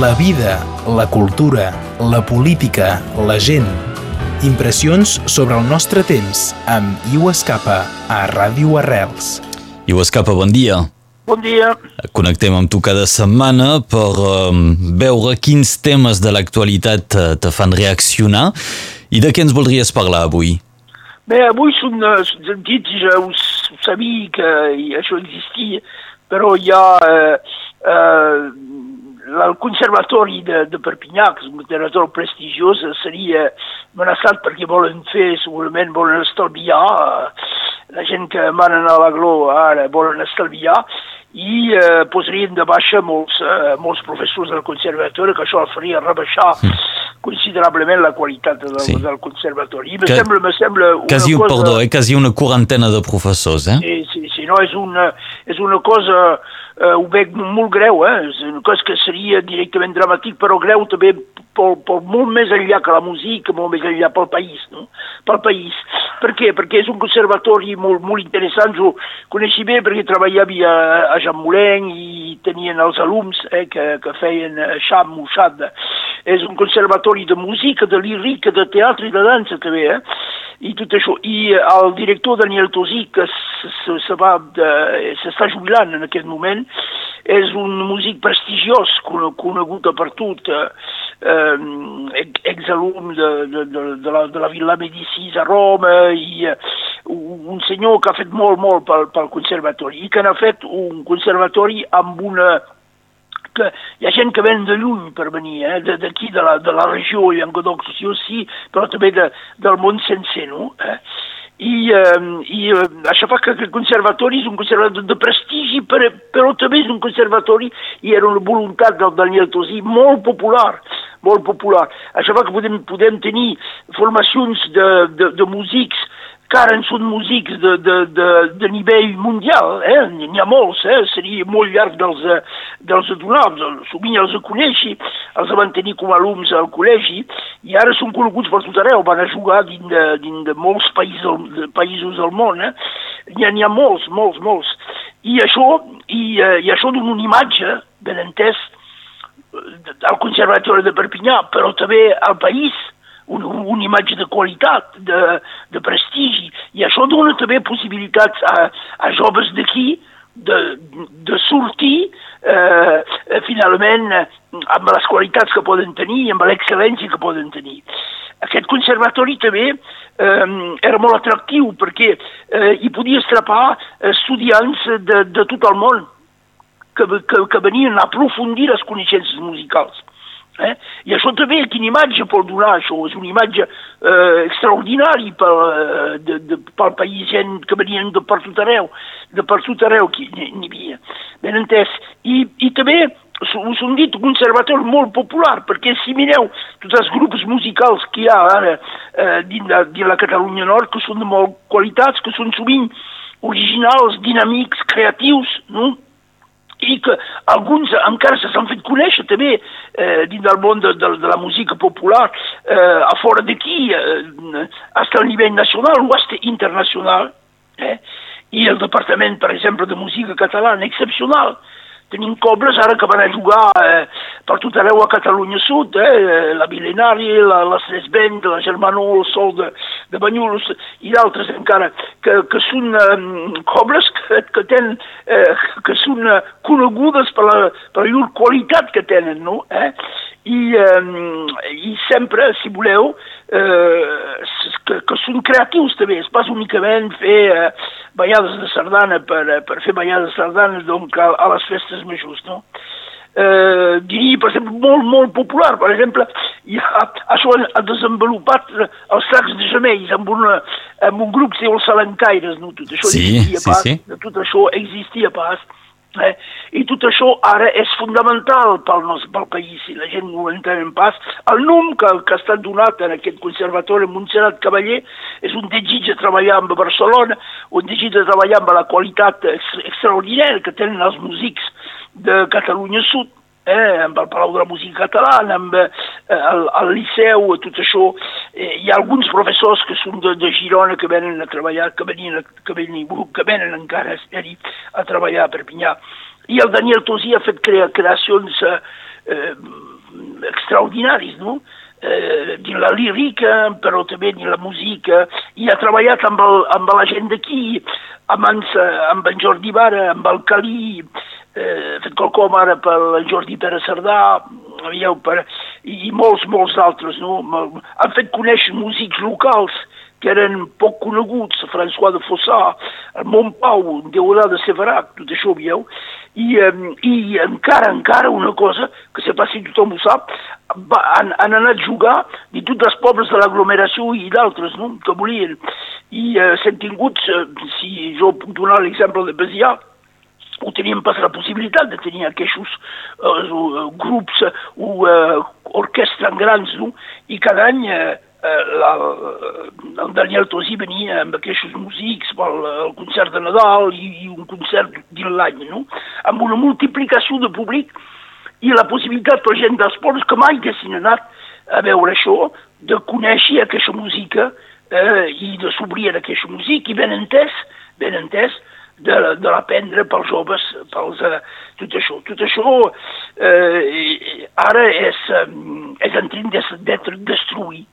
la vida, la cultura, la política, la gent. Impressions sobre el nostre temps amb Iu Escapa a Ràdio Arrels. Iu Escapa, bon dia. Bon dia. Connectem amb tu cada setmana per um, veure quins temes de l'actualitat te, te fan reaccionar i de què ens voldries parlar avui? Bé, avui són uh, sentits, ja ho, ho sabia que això existia, però hi ha eh, eh, el conservatori de, de Perpinyà, que és un conservatori prestigiós, seria amenaçat perquè volen fer, segurament volen estalviar, eh, la gent que manen a l'agló ara volen estalviar, i eh, posarien de baixa molts, eh, molts professors del conservatori, que això el faria rebaixar mm. considerablement la qualitat del, sí. del conservatori. I me que, sembla, me sembla una quasi, cosa... Perdó, eh, quasi una quarantena de professors, eh? Sí, sí, sí, no, és una, és una cosa, eh, ho veig molt greu, eh? és una cosa que seria directament dramàtic, però greu també pel, pel molt més enllà que la música, molt més enllà pel país, no? pel país. Per què? Perquè és un conservatori molt, molt interessant, jo coneixia bé perquè treballava a, a Jean Moulin i tenien els alums eh, que, que feien Cham o Chad. És un conservatori de música, de lírica, de teatre i de dansa també, eh? I tot això. I el director Daniel Tosí, que s'està jubilant en aquest moment, és un músic prestigiós, conegut per tot, eh, exalum de, de, de, de, la, de la Villa Medicis a Roma, i eh, un senyor que ha fet molt, molt pel, pel conservatori, i que n'ha fet un conservatori amb una que hi ha gent que ven de lluny per venir, eh? d'aquí, de, la, de la regió llenguadoc-sió sí, però també de, del món sencer, no? Eh? I, eh, i eh, això fa que el conservatori és un conservatori de prestigi, però, però també és un conservatori, i era una voluntat del Daniel Tosí, molt popular, molt popular. Això fa que podem, podem tenir formacions de, de, de músics ara en són músics de, de, de, de nivell mundial, eh? n'hi ha molts, eh? seria molt llarg dels, dels donar, sovint els coneixi, els van tenir com a alumnes al col·legi, i ara són coneguts per tot arreu, van a jugar dins de, dins de molts països, de països del món, eh? n'hi ha, ha molts, molts, molts. I això, i, eh, i això dona una imatge, ben entès, al Conservatori de Perpinyà, però també al país, una, una imatge de qualitat, de, de prestigi, i això dona també possibilitats a, a joves d'aquí de, de sortir eh, finalment amb les qualitats que poden tenir i amb l'excel·lència que poden tenir. Aquest conservatori també eh, era molt atractiu perquè eh, hi podia estrapar estudiants de, de tot el món que, que, que venien a aprofundir les coneixences musicals. Eh? I això també, quina imatge pot donar això? És una imatge eh, extraordinària pel, eh, de, de, pel país, gent que venien de per tot arreu, de per tot arreu que n'hi havia. Ben entès. I, i també us hem dit conservatori molt popular, perquè si mireu tots els grups musicals que hi ha ara eh, dins, de, dins la Catalunya Nord, que són de molt qualitats, que són sovint originals, dinàmics, creatius, no? I que alguns encara se s'han fet conèixer també eh, dins del món de, de, de la música popular eh, a fora d'aquí, eh, fins al nivell nacional o fins internacional. Eh? I el Departament, per exemple, de música catalana, excepcional, tenim cobles ara que van a jugar eh, per tot arreu a Catalunya Sud, eh, la Milenari, la, la Sresbent, la Germano, el Sol de, de Banyuls i d'altres encara, que, que són eh, cobles que, que, tenen, eh, que són eh, conegudes per la, per la qualitat que tenen, no? Eh? I, eh, I sempre, si voleu, eh, que, que són creatius també, és pas únicament fer eh, ballades de sardana per, eh, per fer ballades de sardana donc, a, a les festes majors, no? Eh, diria, per exemple, molt, molt popular. Per exemple, ha, això ha desenvolupat els tracs de gemells amb, una, amb un grup que es diu els Salancaires, no? Tot això sí, sí, pas, sí. tot això existia pas. Eh? I tot això ara és fundamental pel, nostre, pel país, si la gent no ho entén pas. El nom que, que ha estat donat en aquest conservatori Montserrat Cavaller és un desig de treballar amb Barcelona, un desig de treballar amb la qualitat extraordinària que tenen els músics de Catalunya Sud, eh, amb el Palau de la Música Catalana, amb eh, el, el Liceu, tot això. Eh, hi ha alguns professors que són de, de Girona que venen a treballar, que venien, que, venien, que venen encara a, a treballar a Perpinyà. i el Daniel Tosí ha fet crea creacions eh, eh, no? Eh, dins la lírica, però també dins la música, i ha treballat amb, el, amb la gent d'aquí, amb, amb en Jordi Vara, amb el Calí, eh, fet qualcom ara pel Jordi Pere Cerdà, avieu, per, i molts, molts altres, no? Han fet conèixer músics locals que eren poc coneguts, François de Fossà, el Montpau, Deurà de Severac, tot això ho veieu, i, i encara, encara una cosa, que se passi tothom ho sap, va, han, han anat a jugar de tots els pobles de l'aglomeració i d'altres, no?, que volien. I uh, s'han tingut, uh, si jo puc donar l'exemple de Besià, ho teníem pas la possibilitat de tenir aquests uh, grups uh, o uh, orquestres grans, no? i cada any uh, Eh, la, el Daniel Tosí venia amb aquests músics pel el concert de Nadal i, i un concert dins l'any, no? amb una multiplicació de públic i la possibilitat per gent dels pobles que mai haguessin anat a veure això, de conèixer aquesta música eh, i de s'obrir aquesta música i ben entès, ben entès, de, de l'aprendre pels joves, pels, eh, tot això. Tot això eh, ara és, eh, és en train d'être destruït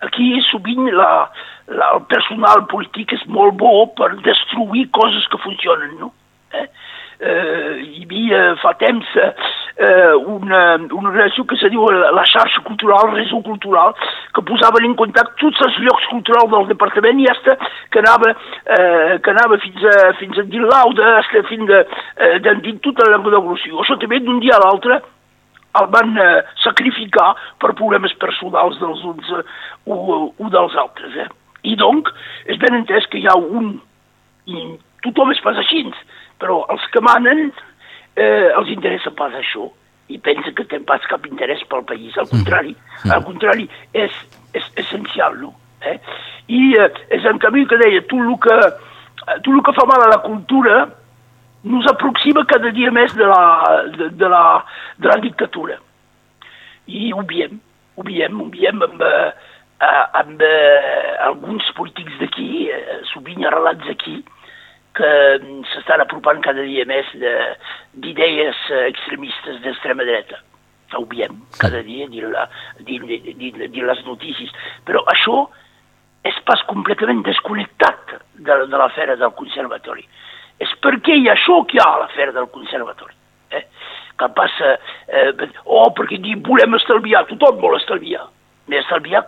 aquí sovint la, la, el personal polític és molt bo per destruir coses que funcionen, no? Eh? Eh, hi havia fa temps eh, una, una relació que se diu la xarxa cultural, el cultural, que posaven en contacte tots els llocs culturals del departament i hasta que anava, eh, que anava fins a, fins a dir l'Auda, fins a, eh, dir tota la Languedoc-Roussillon. Això també d'un dia a l'altre el van eh, sacrificar per problemes personals dels uns eh, o, o dels altres. Eh? I donc, és ben entès que hi ha un... I tothom és pas així, però els que manen eh, els interessa pas això i pensa que té pas cap interès pel país. Al contrari, mm. al contrari, és, és essencial, no? Eh? I eh, és en camí que deia, tu el que, tu el que fa mal a la cultura nos aproxima cada dia més de la, de, de la, de la dictatura. I veiem, ho veiem amb, eh, amb eh, alguns polítics d'aquí, eh, sovint arrelats aquí, que s'estan apropant cada dia més d'idees extremistes d'extrema dreta. Ho veiem cada dia dins, les notícies. Però això és pas completament desconnectat de, de l'afera del conservatori és perquè hi ha això que hi ha a l'afer del conservatori. Eh? Que passa, eh, oh, perquè diu, volem estalviar, tothom vol estalviar. Però estalviar,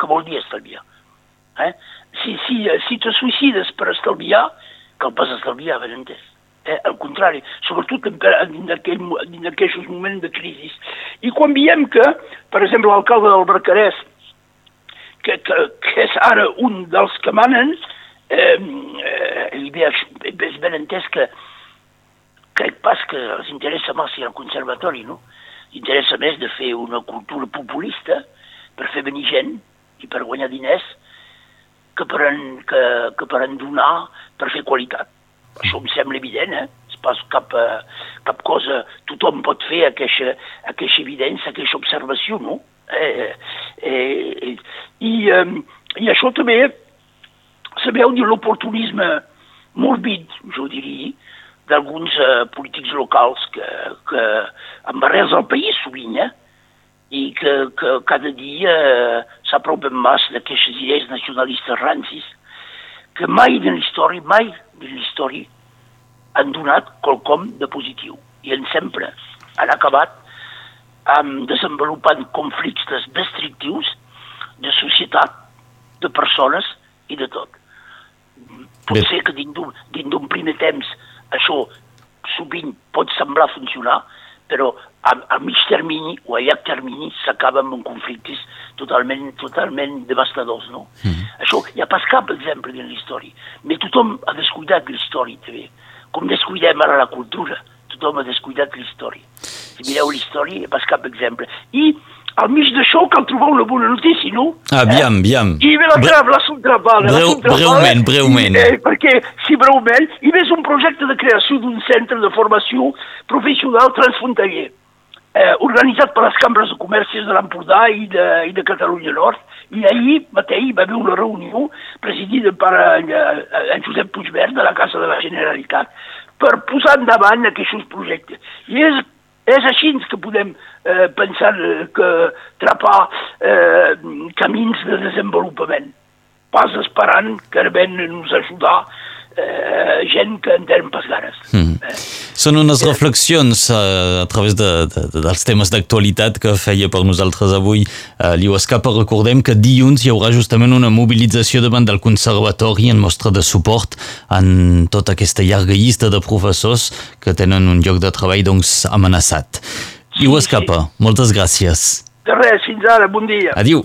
què vol dir estalviar? Eh? Si, si, si te suïcides per estalviar, que el pas estalviar, ben entès. Eh? Al contrari, sobretot en, aquell, en moments de crisi. I quan veiem que, per exemple, l'alcalde del Barcarès, que, que, que és ara un dels que manen, eh, eh, és ben entès que crec pas que els interessa massa el conservatori, no? Interessa més de fer una cultura populista per fer venir gent i per guanyar diners que per, en, que, que per en donar per fer qualitat. Això em sembla evident, eh? Pas cap, eh, cap cosa... Tothom pot fer aquesta, aquesta evidència, aquesta observació, no? Eh, eh, eh, i, eh, I això també sabeu de l'oportunisme morbid, jo diria, d'alguns eh, polítics locals que, que embarrers al país sovint, eh? I que, que cada dia eh, s'apropen més d'aquestes idees nacionalistes rancis que mai de l'història, mai de l'història han donat qualcom de positiu i en sempre han acabat amb desenvolupant conflictes destructius de societat, de persones i de tot. Pot Bé. ser que dins d'un primer temps això sovint pot semblar funcionar, però a, a mig termini o a llarg termini s'acaba amb conflictes totalment, totalment devastadors, no? Mm -hmm. Això hi ha pas cap exemple dins la història, però tothom ha descuidat la història també, com descuidem ara la cultura, tothom ha descuidat la història. Si mireu la història, hi ha pas cap exemple. I al mig d'això cal trobar una bona notícia, no? Ah, aviam, eh? aviam. I ve la trava, la subtravada. Breu, breument, breument. I, eh, perquè, si breument, hi ve un projecte de creació d'un centre de formació professional transfrontaller, eh, organitzat per les cambres de comercis de l'Empordà i, de, i de Catalunya Nord, i ahir mateix va haver una reunió presidida per en, eh, en Josep Puigverd de la Casa de la Generalitat, per posar endavant aquests projectes. I és, és així que podem eh, pensar que trapar eh, camins de desenvolupament, pas esperant que ven nos ajudar eh, gent que en tenen pas ganes. Mm. Eh? Són unes reflexions eh, a través de, de, de, dels temes d'actualitat que feia per nosaltres avui eh, Liu Escapa. Recordem que dilluns hi haurà justament una mobilització davant del Conservatori en mostra de suport en tota aquesta llarga llista de professors que tenen un lloc de treball doncs, amenaçat. Sí, Liu Escapa, sí. moltes gràcies. De res, fins ara, bon dia. Adiu.